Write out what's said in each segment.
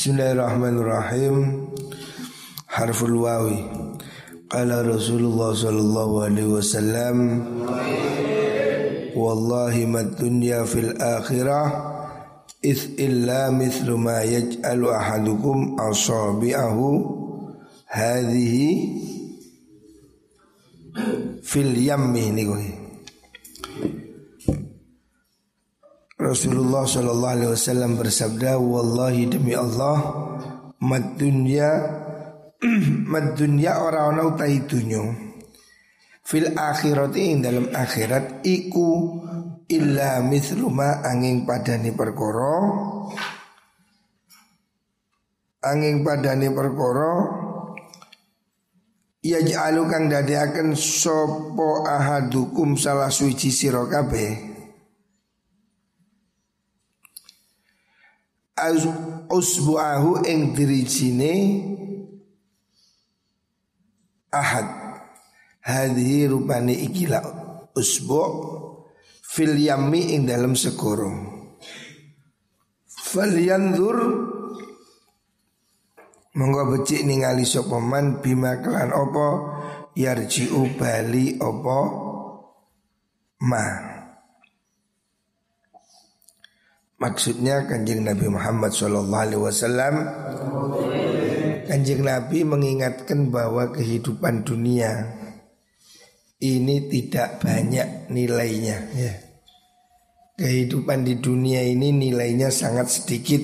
Bismillahirrahmanirrahim. Harful wawi. Qala Rasulullah sallallahu alaihi wasallam Wallahi mad dunya fil akhirah Ith illa mithlu ma yaj'alu ahadukum asabi'ahu Hadhihi Fil yammi ini Rasulullah Shallallahu Alaihi Wasallam bersabda, Wallahi demi Allah, mad dunya, mad dunya orang orang utai dunyo. Fil akhirat ing dalam akhirat iku illa mithlu ma angin padani perkoro angin padani perkoro Ya ja'alu kang akan sopo ahadukum salah suci sirokabe usbu'ahu ing dirijine ahad. Hadhi rupane ikila usbu' fil yami ing dalam segoro falyanzur monggo becik ningali sapa man bima kelan apa yarji'u bali apa ma Maksudnya kanjeng Nabi Muhammad Shallallahu Alaihi Kanjeng Nabi mengingatkan bahwa kehidupan dunia ini tidak banyak nilainya ya. Kehidupan di dunia ini nilainya sangat sedikit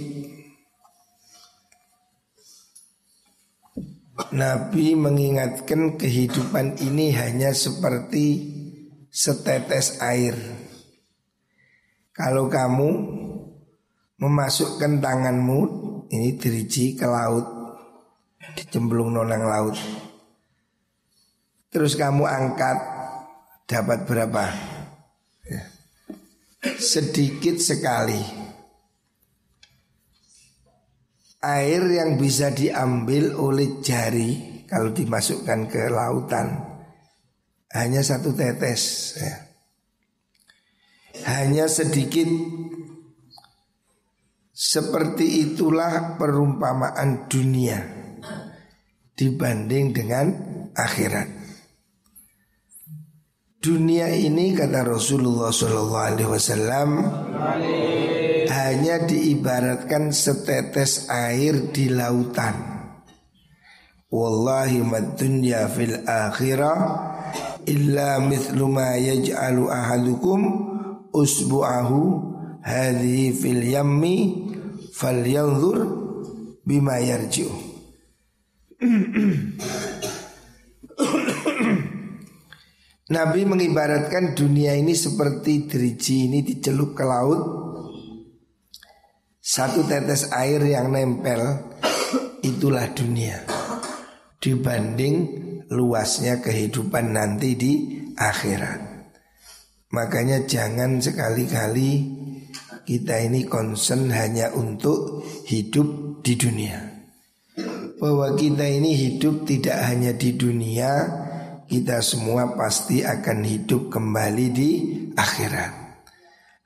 Nabi mengingatkan kehidupan ini hanya seperti setetes air Kalau kamu memasukkan tanganmu ini diriji ke laut dicemplung nonang laut terus kamu angkat dapat berapa ya. sedikit sekali air yang bisa diambil oleh jari kalau dimasukkan ke lautan hanya satu tetes ya. hanya sedikit seperti itulah perumpamaan dunia dibanding dengan akhirat. Dunia ini kata Rasulullah Shallallahu Alaihi Wasallam hanya diibaratkan setetes air di lautan. Wallahi mad dunya fil akhirah illa mithlu ma yaj'alu ahadukum usbu'ahu hadhi fil yammi falyanzur bima yarji'u. Nabi mengibaratkan dunia ini seperti driji ini dicelup ke laut. Satu tetes air yang nempel Itulah dunia. Dibanding luasnya kehidupan nanti di akhirat. Makanya jangan sekali-kali kita ini concern hanya untuk hidup di dunia. Bahwa kita ini hidup tidak hanya di dunia, kita semua pasti akan hidup kembali di akhirat.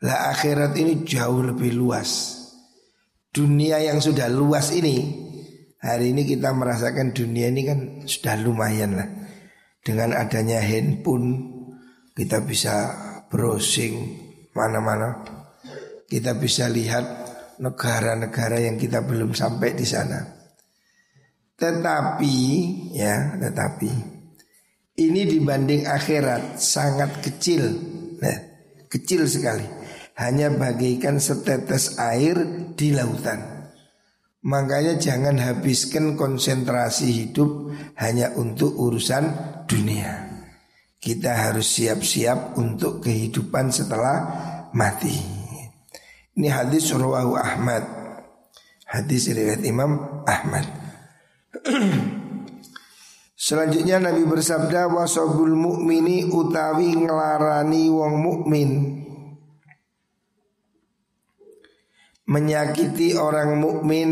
Lah akhirat ini jauh lebih luas. Dunia yang sudah luas ini, hari ini kita merasakan dunia ini kan sudah lumayan lah. Dengan adanya handphone, kita bisa browsing mana-mana kita bisa lihat negara-negara yang kita belum sampai di sana. Tetapi ya, tetapi ini dibanding akhirat sangat kecil. Nah, kecil sekali. Hanya bagaikan setetes air di lautan. Makanya jangan habiskan konsentrasi hidup hanya untuk urusan dunia. Kita harus siap-siap untuk kehidupan setelah mati. Ini hadis rawahu Ahmad. Hadis riwayat Imam Ahmad. Selanjutnya Nabi bersabda wasobul mukmini utawi ngelarani wong mukmin menyakiti orang mukmin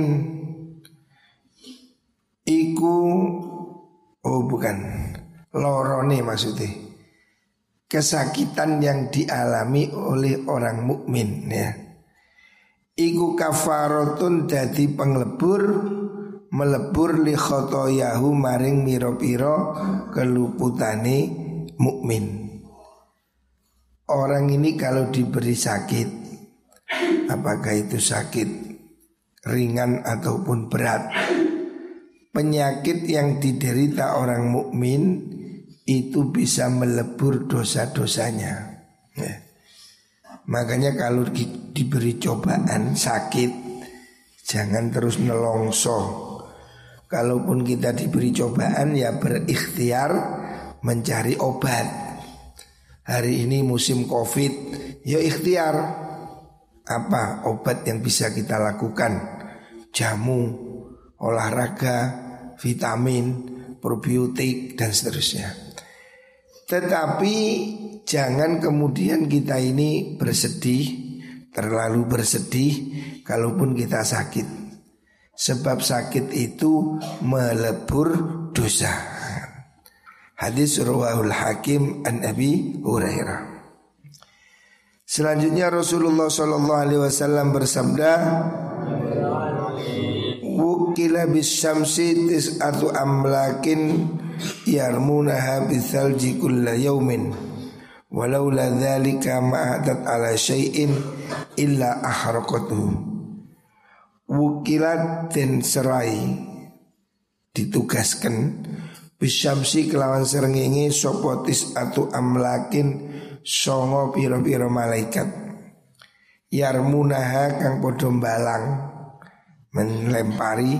iku oh bukan lorone maksudnya kesakitan yang dialami oleh orang mukmin ya Iku kafaratun dadi penglebur melebur li khotoyahu maring miro-piro keluputane mukmin. Orang ini kalau diberi sakit Apakah itu sakit ringan ataupun berat Penyakit yang diderita orang mukmin Itu bisa melebur dosa-dosanya ya. Makanya kalau di, diberi cobaan sakit Jangan terus nelongso. Kalaupun kita diberi cobaan ya berikhtiar mencari obat. Hari ini musim covid Ya ikhtiar. Apa obat yang bisa kita lakukan? Jamu Olahraga Vitamin Probiotik dan seterusnya Tetapi Jangan kemudian kita ini bersedih Terlalu bersedih Kalaupun kita sakit Sebab sakit itu melebur dosa Hadis Ruwahul Hakim an Abi Hurairah. Selanjutnya Rasulullah Shallallahu Alaihi Wasallam bersabda, Wukila bis syamsi tis'atu amlakin yarmunaha bithalji kulla yaumin Walaula dhalika ma'adat ala syai'in illa ahraqatuhu Wukilat dan serai ditugaskan. Bisyamsi kelawan serengingi sopotis atau amlakin songo piro-piro malaikat Yarmunaha kang podo balang Melempari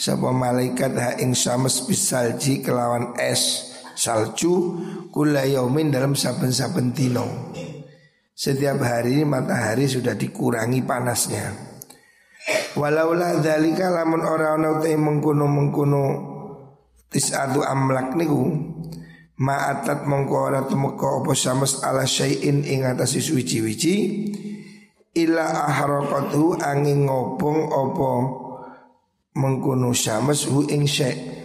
Sapa malaikat ha ing sames bisalji kelawan es salju Kula yaumin dalam saben-saben tino Setiap hari matahari sudah dikurangi panasnya. Walaulah dalika lamun orang-orang mengkuno-mengkuno Tis'atu amlak niku Ma'atat mongko ora tumeka apa sames ala syai'in ing atas suci-wici Ila ahraqatu angin ngobong apa mengkono syams hu ing syai'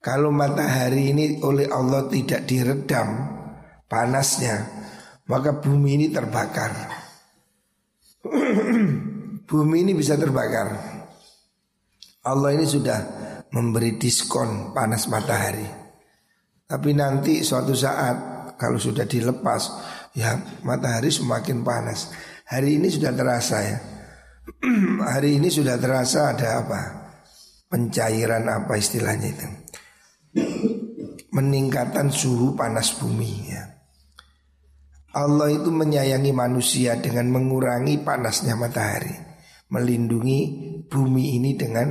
Kalau matahari ini oleh Allah tidak diredam panasnya Maka bumi ini terbakar Bumi ini bisa terbakar Allah ini sudah memberi diskon panas matahari. Tapi nanti suatu saat kalau sudah dilepas ya matahari semakin panas. Hari ini sudah terasa ya. Hari ini sudah terasa ada apa? Pencairan apa istilahnya itu? Meningkatan suhu panas bumi ya. Allah itu menyayangi manusia dengan mengurangi panasnya matahari, melindungi bumi ini dengan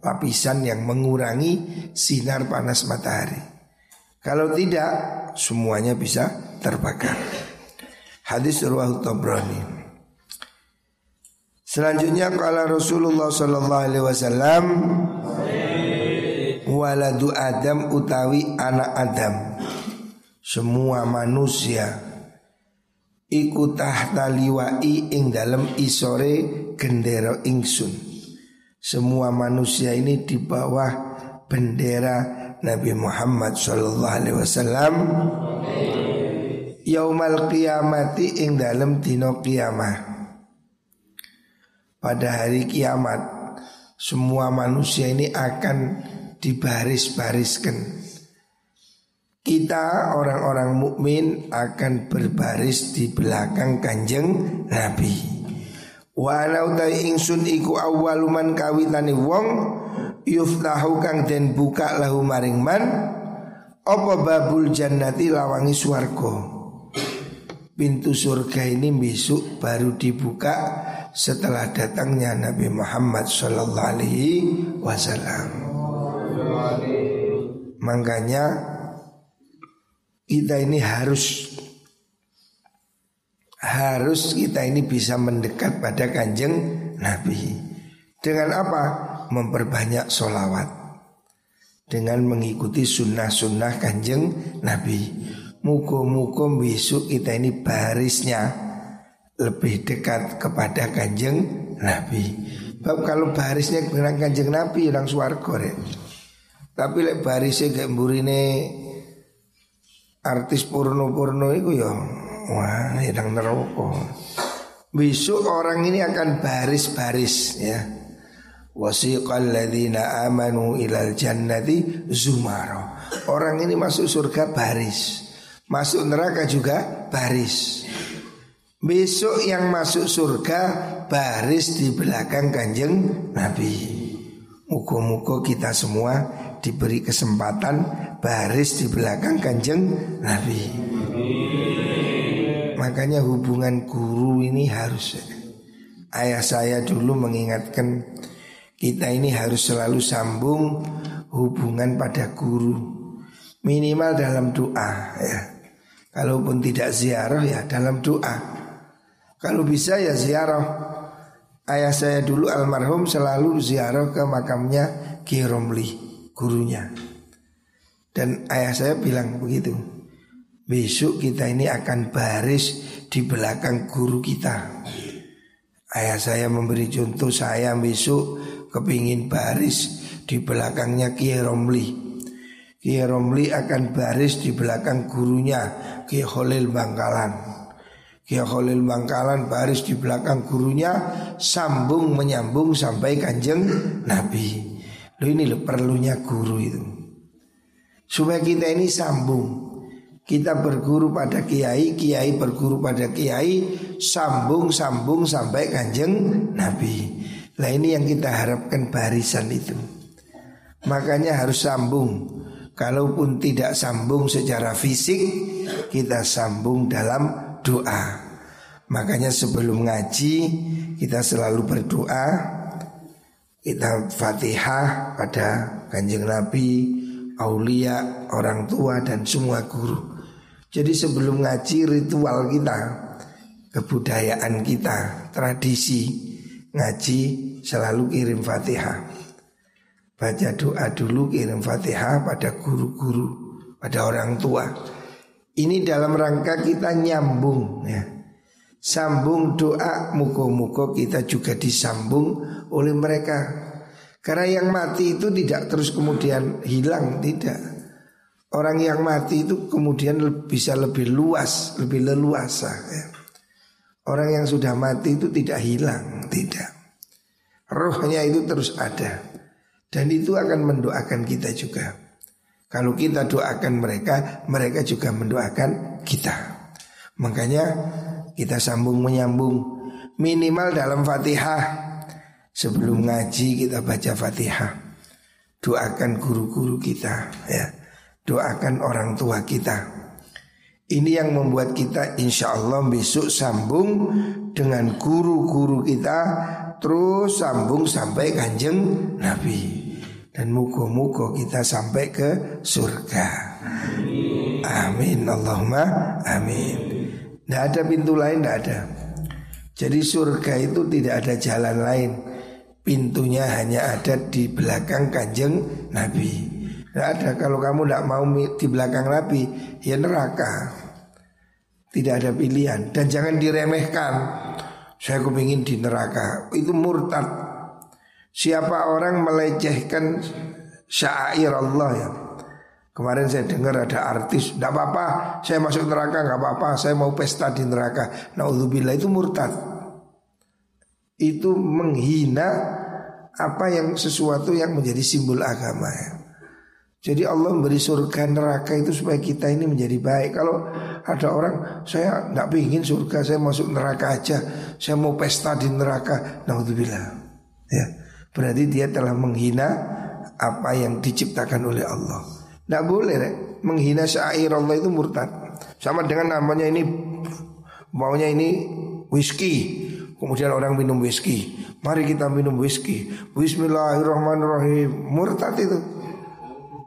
lapisan yang mengurangi sinar panas matahari. Kalau tidak, semuanya bisa terbakar. Hadis Ruwah Tabrani. Selanjutnya kala Rasulullah sallallahu alaihi wasallam waladu Adam utawi anak Adam semua manusia iku tahta liwai ing dalam isore gendera ingsun semua manusia ini di bawah bendera Nabi Muhammad Shallallahu Alaihi Wasallam. Yaumal kiamati ing dalam dino kiamah. Pada hari kiamat semua manusia ini akan dibaris-bariskan. Kita orang-orang mukmin akan berbaris di belakang kanjeng Nabi. Wa ana utawi ingsun iku awwaluman kawitane wong yuftahu kang den buka lahu maring man apa babul jannati lawangi swarga. Pintu surga ini besok baru dibuka setelah datangnya Nabi Muhammad Sallallahu Alaihi Wasallam. Makanya kita ini harus harus kita ini bisa mendekat pada kanjeng Nabi. Dengan apa? Memperbanyak solawat. Dengan mengikuti sunnah-sunnah kanjeng Nabi. Mukum-mukum besok kita ini barisnya lebih dekat kepada kanjeng Nabi. Bab kalau barisnya dengan kanjeng Nabi orang suarco ya. Tapi lek barisnya kayak burine artis porno-porno itu ya Wah, yang neraka. Besok orang ini akan baris-baris ya. Wasiqal ladzina amanu ilal jannati zumaro. Orang ini masuk surga baris. Masuk neraka juga baris. Besok yang masuk surga baris di belakang kanjeng Nabi. Muka-muka kita semua diberi kesempatan baris di belakang kanjeng Nabi. Makanya hubungan guru ini harus Ayah saya dulu mengingatkan Kita ini harus selalu sambung hubungan pada guru Minimal dalam doa ya Kalaupun tidak ziarah ya dalam doa. Kalau bisa ya ziarah. Ayah saya dulu almarhum selalu ziarah ke makamnya Ki Romli Gurunya. Dan ayah saya bilang begitu Besok kita ini akan baris di belakang guru kita. Ayah saya memberi contoh saya besok kepingin baris di belakangnya Kiai Romli. Kiai Romli akan baris di belakang gurunya Kiai Khalil Bangkalan Kiai Khalil Bangkalan baris di belakang gurunya Sambung menyambung sampai kanjeng Nabi Loh ini loh perlunya guru itu Supaya kita ini sambung kita berguru pada kiai, kiai berguru pada kiai, sambung-sambung sampai kanjeng Nabi. Nah ini yang kita harapkan barisan itu. Makanya harus sambung. Kalaupun tidak sambung secara fisik, kita sambung dalam doa. Makanya sebelum ngaji kita selalu berdoa Kita fatihah pada kanjeng Nabi Aulia, orang tua dan semua guru jadi sebelum ngaji ritual kita, kebudayaan kita, tradisi ngaji selalu kirim Fatihah. Baca doa dulu kirim Fatihah pada guru-guru, pada orang tua. Ini dalam rangka kita nyambung ya. Sambung doa muko-muko kita juga disambung oleh mereka. Karena yang mati itu tidak terus kemudian hilang, tidak. Orang yang mati itu kemudian bisa lebih luas, lebih leluasa. Ya. Orang yang sudah mati itu tidak hilang, tidak. Rohnya itu terus ada. Dan itu akan mendoakan kita juga. Kalau kita doakan mereka, mereka juga mendoakan kita. Makanya kita sambung menyambung minimal dalam Fatihah. Sebelum ngaji kita baca Fatihah. Doakan guru-guru kita ya doakan orang tua kita. Ini yang membuat kita insya Allah besok sambung dengan guru-guru kita Terus sambung sampai kanjeng Nabi Dan muka-muka kita sampai ke surga. Amin. Allahumma amin. Tidak ada pintu lain, tidak ada. Jadi surga itu tidak ada jalan lain. Pintunya hanya ada di belakang kanjeng Nabi. Tidak ada. Kalau kamu tidak mau di belakang Nabi Ya neraka. Tidak ada pilihan. Dan jangan diremehkan. Saya kepingin di neraka. Itu murtad Siapa orang melecehkan Syair Allah ya Kemarin saya dengar ada artis Tidak apa-apa saya masuk neraka nggak apa-apa Saya mau pesta di neraka Naudzubillah itu murtad Itu menghina Apa yang sesuatu yang menjadi simbol agama ya jadi Allah memberi surga neraka itu supaya kita ini menjadi baik. Kalau ada orang saya tidak ingin surga, saya masuk neraka aja, saya mau pesta di neraka. Naudzubillah. Ya, berarti dia telah menghina apa yang diciptakan oleh Allah. Tidak boleh rek. menghina syair Allah itu murtad. Sama dengan namanya ini maunya ini whisky. Kemudian orang minum whisky. Mari kita minum whisky. Bismillahirrahmanirrahim. Murtad itu.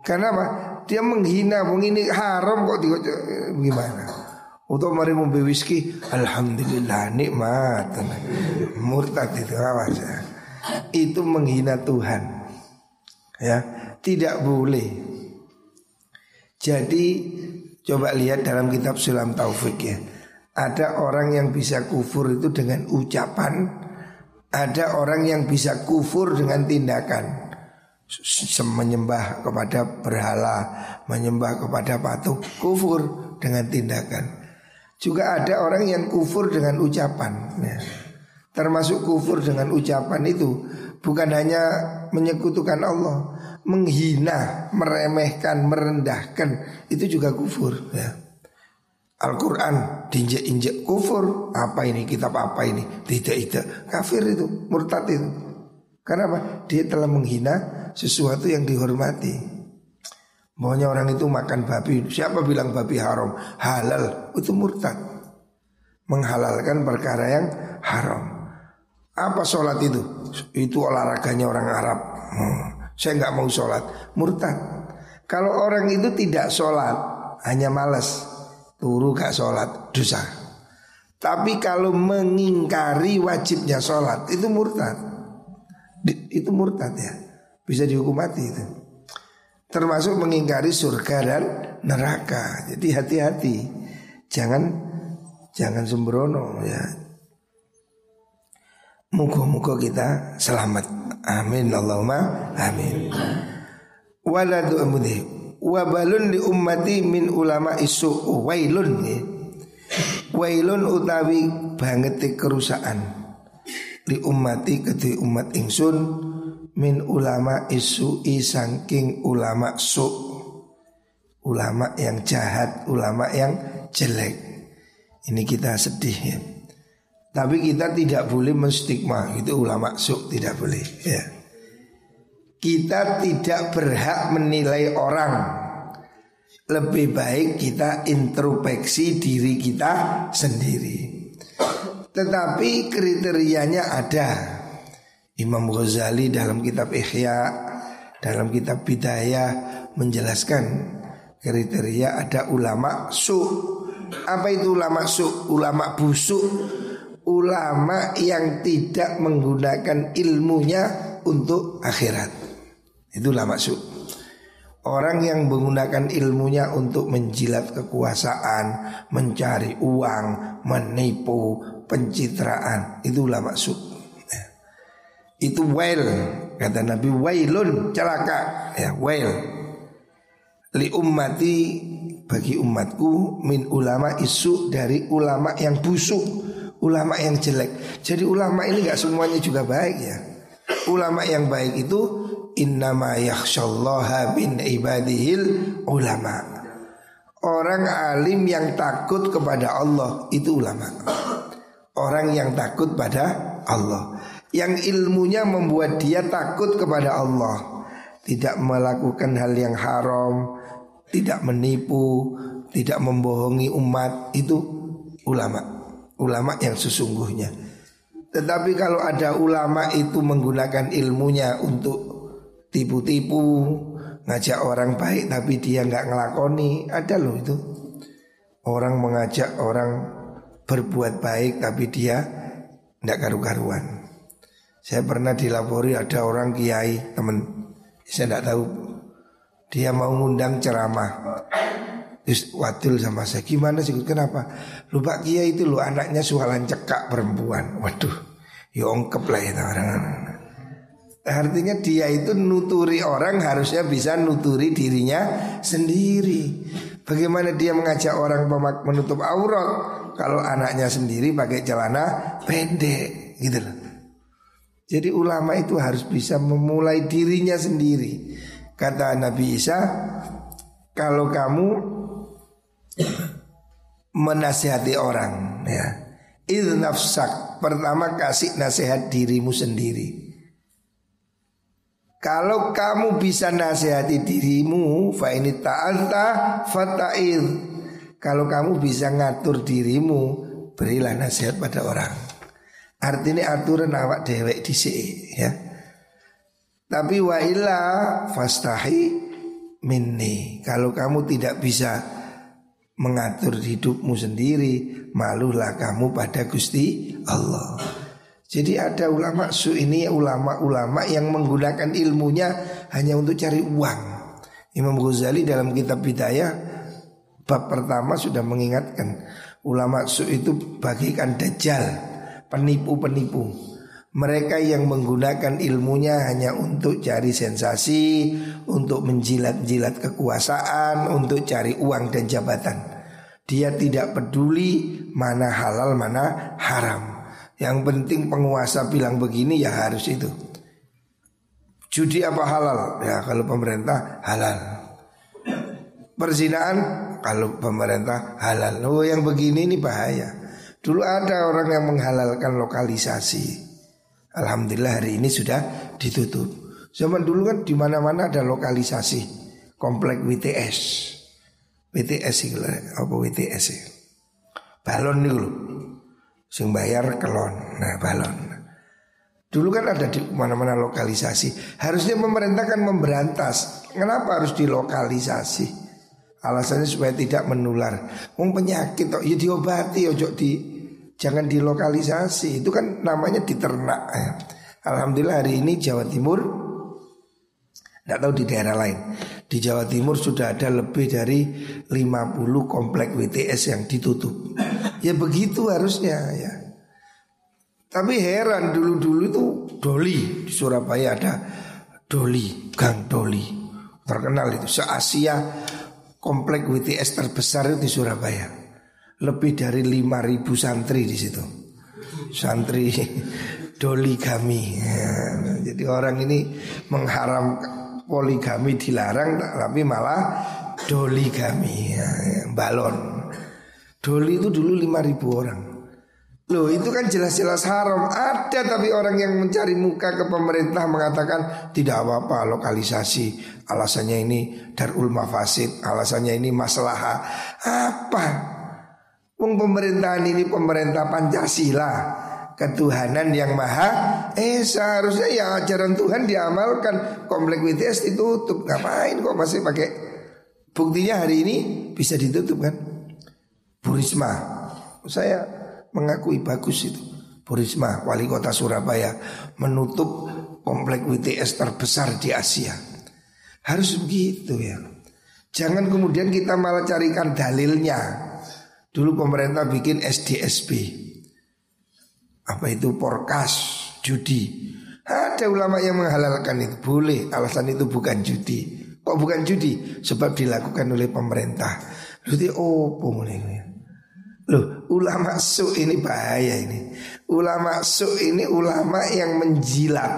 Karena apa? Dia menghina, ini haram kok gimana? Untuk mari mobil whisky, alhamdulillah nikmat. Murtad itu awas ya. Itu menghina Tuhan. Ya, tidak boleh. Jadi coba lihat dalam kitab Sulam Taufik ya. Ada orang yang bisa kufur itu dengan ucapan, ada orang yang bisa kufur dengan tindakan menyembah kepada berhala, menyembah kepada patung, kufur dengan tindakan. Juga ada orang yang kufur dengan ucapan ya. Termasuk kufur dengan ucapan itu. Bukan hanya menyekutukan Allah Menghina, meremehkan, merendahkan. Itu juga kufur ya. Al-Quran diinjek-injek kufur. Apa ini, kitab apa ini? Tidak, tidak, kafir itu, murtad itu. Karena apa? Dia telah menghina sesuatu yang dihormati. Maunya orang itu makan babi. Siapa bilang babi haram? Halal, itu murtad. Menghalalkan perkara yang haram apa sholat itu? Itu olahraganya orang Arab. Hmm. Saya nggak mau sholat. Murtad. Kalau orang itu tidak sholat, hanya malas, turu gak sholat, dosa. Tapi kalau mengingkari wajibnya sholat, itu murtad. Itu murtad ya. Bisa dihukum mati itu. Termasuk mengingkari surga dan neraka. Jadi hati-hati. Jangan jangan sembrono ya. Muka-muka kita selamat. Amin Allahumma amin. Waladu amudi wabalun li ummati min ulama isu wailun ya. Wailun utawi banget kerusakan li ummati kedhi umat ingsun min ulama isu isangking ulama su ulama yang jahat ulama yang jelek ini kita sedih ya tapi kita tidak boleh menstigma. Itu ulama suk tidak boleh ya. Kita tidak berhak menilai orang. Lebih baik kita introspeksi diri kita sendiri. Tetapi kriterianya ada. Imam Ghazali dalam kitab Ihya Dalam kitab Bidayah Menjelaskan kriteria ada ulama su. Apa itu ulama su? Ulama busuk ulama yang tidak menggunakan ilmunya untuk akhirat. Itu ulama su. Orang yang menggunakan ilmunya untuk menjilat kekuasaan, mencari uang, menipu, pencitraan, itu ulama su. Ya. Itu wail, kata Nabi wailun celaka, ya wail. Li ummati bagi umatku min ulama isu dari ulama yang busuk ulama yang jelek. Jadi ulama ini nggak semuanya juga baik ya. Ulama yang baik itu innama yakhsyallaha bin ibadihil ulama. Orang alim yang takut kepada Allah itu ulama. Orang yang takut pada Allah. Yang ilmunya membuat dia takut kepada Allah. Tidak melakukan hal yang haram, tidak menipu, tidak membohongi umat itu ulama ulama yang sesungguhnya. Tetapi kalau ada ulama itu menggunakan ilmunya untuk tipu-tipu, ngajak orang baik tapi dia nggak ngelakoni, ada loh itu. Orang mengajak orang berbuat baik tapi dia nggak karu-karuan. Saya pernah dilapori ada orang kiai temen, saya nggak tahu dia mau ngundang ceramah Wadil sama saya. Gimana sih kenapa? Lupa Kia itu lo anaknya sualan cekak perempuan. Waduh Ya ongkep lah itu orang Artinya dia itu nuturi orang harusnya bisa nuturi dirinya sendiri. Bagaimana dia mengajak orang menutup aurat Kalau anaknya sendiri pakai celana pendek gitu loh. Jadi ulama itu harus bisa memulai dirinya sendiri. Kata Nabi Isa Kalau kamu menasihati orang ya. Il nafsak pertama kasih nasihat dirimu sendiri. Kalau kamu bisa nasihati dirimu, fa ini ta'alta fata'il. Kalau kamu bisa ngatur dirimu, berilah nasihat pada orang. Artinya aturan awak dewek di ya. Tapi wa illa fastahi minni. Kalau kamu tidak bisa mengatur hidupmu sendiri, malulah kamu pada Gusti Allah. Jadi ada ulama su ini ulama-ulama yang menggunakan ilmunya hanya untuk cari uang. Imam Ghazali dalam kitab Bidayah bab pertama sudah mengingatkan ulama su itu bagikan dajjal, penipu-penipu. Mereka yang menggunakan ilmunya hanya untuk cari sensasi, untuk menjilat-jilat kekuasaan, untuk cari uang dan jabatan. Dia tidak peduli mana halal mana haram. Yang penting penguasa bilang begini ya harus itu. Judi apa halal? Ya kalau pemerintah halal. Perzinaan kalau pemerintah halal. Oh yang begini ini bahaya. Dulu ada orang yang menghalalkan lokalisasi. Alhamdulillah hari ini sudah ditutup. Zaman dulu kan di mana-mana ada lokalisasi komplek WTS. WTS itu apa WTS ya? Balon nih lho. Sing bayar kelon. Nah, balon. Dulu kan ada di mana-mana lokalisasi. Harusnya pemerintah kan memberantas. Kenapa harus dilokalisasi? Alasannya supaya tidak menular. Wong penyakit kok ya diobati ojo di jangan dilokalisasi. Itu kan namanya diternak. Ya. Alhamdulillah hari ini Jawa Timur tidak tahu di daerah lain Di Jawa Timur sudah ada lebih dari 50 komplek WTS yang ditutup Ya begitu harusnya ya Tapi heran dulu-dulu itu Doli Di Surabaya ada Doli, Gang Doli Terkenal itu Se-Asia komplek WTS terbesar itu di Surabaya Lebih dari 5000 santri di situ Santri Doli kami ya, Jadi orang ini mengharamkan poligami dilarang tapi malah doligami ya, ya, balon. Doli itu dulu 5000 orang. Loh itu kan jelas-jelas haram Ada tapi orang yang mencari muka ke pemerintah mengatakan Tidak apa-apa lokalisasi Alasannya ini darul mafasid Alasannya ini masalah Apa? Wong pemerintahan ini pemerintah Pancasila. Ketuhanan yang maha eh seharusnya ya ajaran Tuhan diamalkan. Komplek WTS ditutup. Ngapain kok masih pakai? Buktinya hari ini bisa ditutup kan? Burisma. Saya mengakui bagus itu. Burisma wali kota Surabaya menutup komplek WTS terbesar di Asia. Harus begitu ya. Jangan kemudian kita malah carikan dalilnya dulu pemerintah bikin SDSB apa itu? Porkas judi. Ada ulama yang menghalalkan itu. Boleh alasan itu bukan judi. Kok bukan judi? Sebab dilakukan oleh pemerintah. Berarti oh mulai Loh, ulama su ini bahaya ini. Ulama su ini ulama yang menjilat.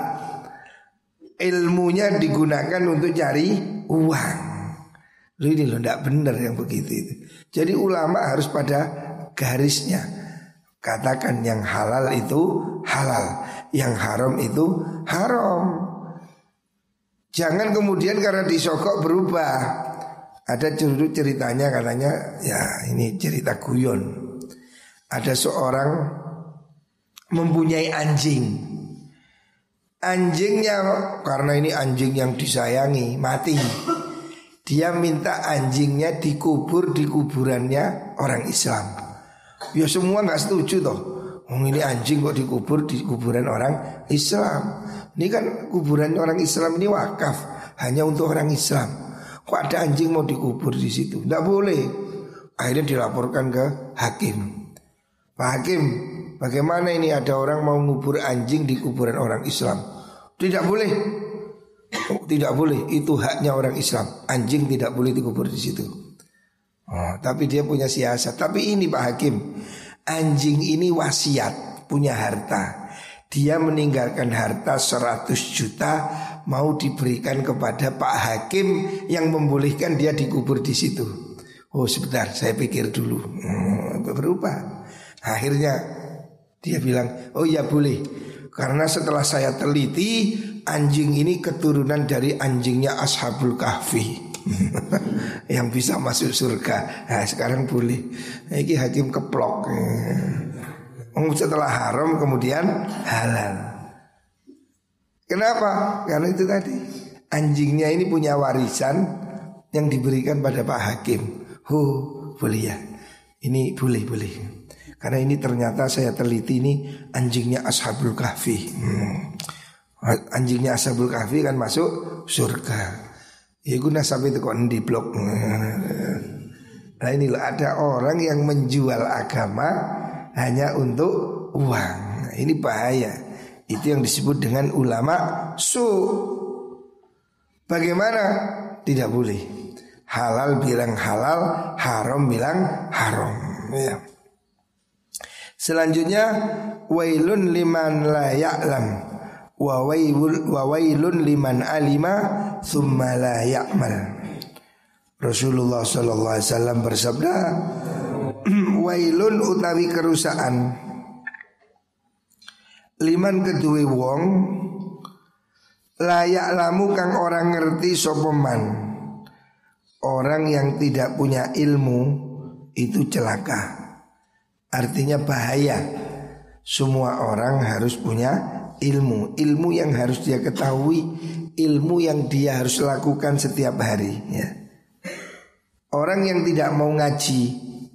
Ilmunya digunakan untuk cari uang. Loh ini loh, tidak benar yang begitu itu. Jadi ulama harus pada garisnya. Katakan yang halal itu halal, yang haram itu haram. Jangan kemudian karena disokok berubah. Ada cerita ceritanya katanya ya ini cerita guyon. Ada seorang mempunyai anjing. Anjingnya karena ini anjing yang disayangi mati. Dia minta anjingnya dikubur di kuburannya orang Islam. Ya semua nggak setuju toh. Oh, ini anjing kok dikubur di kuburan orang Islam. Ini kan kuburan orang Islam ini wakaf hanya untuk orang Islam. Kok ada anjing mau dikubur di situ? Tidak boleh. Akhirnya dilaporkan ke hakim. Pak Hakim, bagaimana ini ada orang mau ngubur anjing di kuburan orang Islam? Tidak boleh. Oh, tidak boleh. Itu haknya orang Islam. Anjing tidak boleh dikubur di situ. Oh, tapi dia punya siasat. Tapi ini Pak Hakim, anjing ini wasiat, punya harta. Dia meninggalkan harta 100 juta mau diberikan kepada Pak Hakim yang membolehkan dia dikubur di situ. Oh sebentar, saya pikir dulu. Hmm, berubah. Akhirnya dia bilang, oh ya boleh. Karena setelah saya teliti, anjing ini keturunan dari anjingnya Ashabul Kahfi. yang bisa masuk surga. Nah, sekarang boleh. Ini hakim keplok. Setelah haram kemudian halal. Kenapa? Karena itu tadi anjingnya ini punya warisan yang diberikan pada Pak Hakim. Oh, boleh ya. Ini boleh, boleh. Karena ini ternyata saya teliti ini anjingnya Ashabul Kahfi. Hmm. Anjingnya Ashabul Kahfi kan masuk surga. Ya guna sampai itu kok di blok. Nah ini loh ada orang yang menjual agama hanya untuk uang. Nah, ini bahaya. Itu yang disebut dengan ulama su. Bagaimana? Tidak boleh. halal bilang halal, haram bilang haram. Ya. Selanjutnya wailun liman la ya'lam wa wailun liman alima thumma la ya'mal. Rasulullah sallallahu alaihi wasallam bersabda wailun utawi kerusakan. Liman kedue wong layak lamu kang orang ngerti sopeman orang yang tidak punya ilmu itu celaka. Artinya bahaya. Semua orang harus punya ilmu. Ilmu yang harus dia ketahui Ilmu yang dia harus lakukan setiap hari ya. Orang yang tidak mau ngaji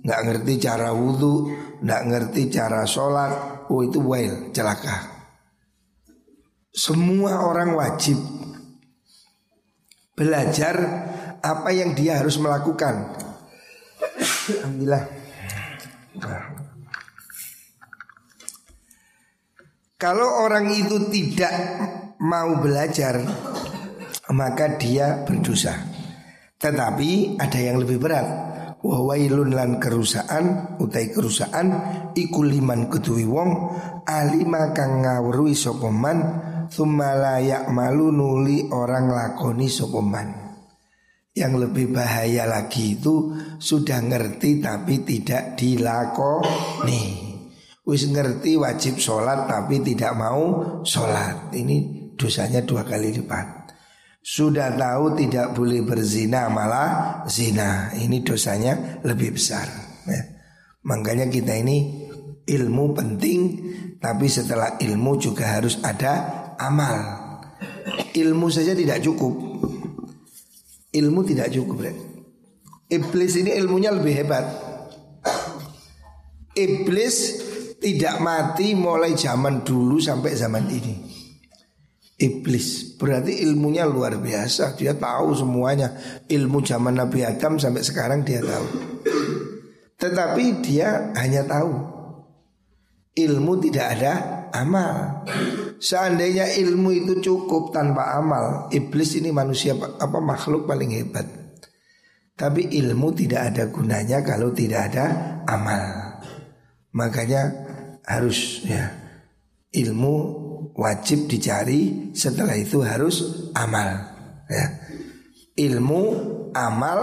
nggak ngerti cara wudhu nggak ngerti cara sholat Oh itu wail, celaka. Semua orang wajib Belajar apa yang dia harus melakukan. Alhamdulillah Kalau orang itu tidak mau belajar Maka dia berdosa. Tetapi ada yang lebih berat. Wawailun lan kerusaan Utai kerusaan Ikuliman kedui wong Alima kang ngawrui sopoman Thumma malu nuli orang lakoni sopoman yang lebih bahaya lagi itu sudah ngerti tapi tidak dilakoni. Wis ngerti wajib sholat tapi tidak mau sholat. Ini dosanya dua kali lipat. Sudah tahu tidak boleh berzina malah zina. Ini dosanya lebih besar ya. Makanya kita ini ilmu penting Tapi setelah ilmu juga harus ada amal. Ilmu saja tidak cukup. Ilmu tidak cukup Iblis ini ilmunya lebih hebat. Iblis tidak mati mulai zaman dulu sampai zaman ini. Iblis berarti ilmunya luar biasa. Dia tahu semuanya. Ilmu zaman Nabi Adam sampai sekarang dia tahu. Tetapi dia hanya tahu. Ilmu tidak ada amal. Seandainya ilmu itu cukup tanpa amal, iblis ini manusia apa makhluk paling hebat. Tapi ilmu tidak ada gunanya kalau tidak ada amal. Makanya harus ya ilmu wajib dicari setelah itu harus amal ya. Ilmu amal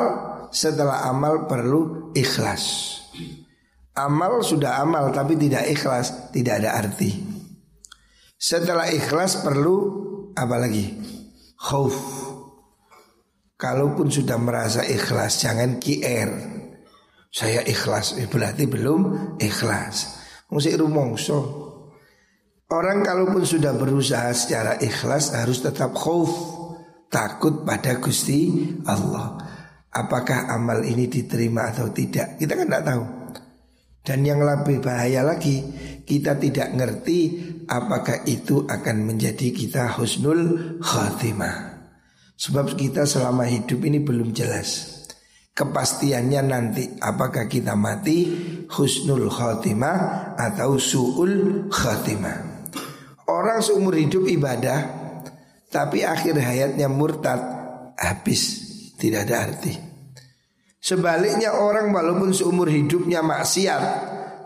setelah amal perlu ikhlas. Amal sudah amal tapi tidak ikhlas tidak ada arti. Setelah ikhlas perlu apa lagi? Khauf. Kalaupun sudah merasa ikhlas jangan kier. Saya ikhlas berarti belum ikhlas Musik rumongso. Orang kalaupun sudah berusaha secara ikhlas harus tetap khauf, takut pada Gusti Allah. Apakah amal ini diterima atau tidak? Kita kan tidak tahu. Dan yang lebih bahaya lagi, kita tidak ngerti apakah itu akan menjadi kita husnul khatimah. Sebab kita selama hidup ini belum jelas kepastiannya nanti apakah kita mati husnul khatimah atau suul khatimah. Orang seumur hidup ibadah tapi akhir hayatnya murtad habis tidak ada arti. Sebaliknya orang walaupun seumur hidupnya maksiat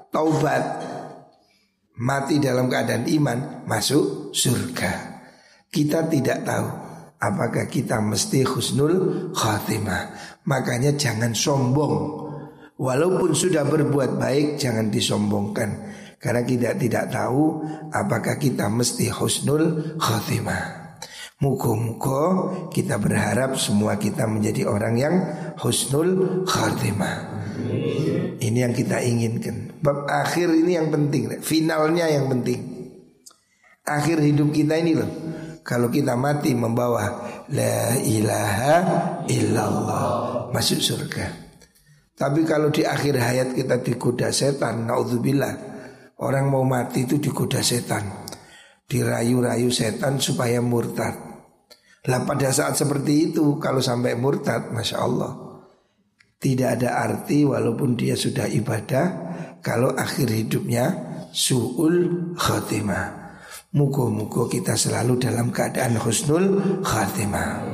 taubat mati dalam keadaan iman masuk surga. Kita tidak tahu apakah kita mesti husnul khatimah. Makanya jangan sombong. Walaupun sudah berbuat baik jangan disombongkan. Karena kita tidak tahu apakah kita mesti husnul khotimah. Muka-muka kita berharap semua kita menjadi orang yang husnul khotimah. Ini yang kita inginkan. Bab akhir ini yang penting. Finalnya yang penting. Akhir hidup kita ini loh Kalau kita mati membawa La ilaha illallah Masuk surga. Tapi kalau di akhir hayat kita digoda setan Naudzubillah. Orang mau mati itu digoda setan. Dirayu-rayu setan supaya murtad. Lah pada saat seperti itu Kalau sampai murtad Masya Allah Tidak ada arti walaupun dia sudah ibadah Kalau akhir hidupnya Su'ul khatimah Muka-muka kita selalu dalam keadaan husnul khatimah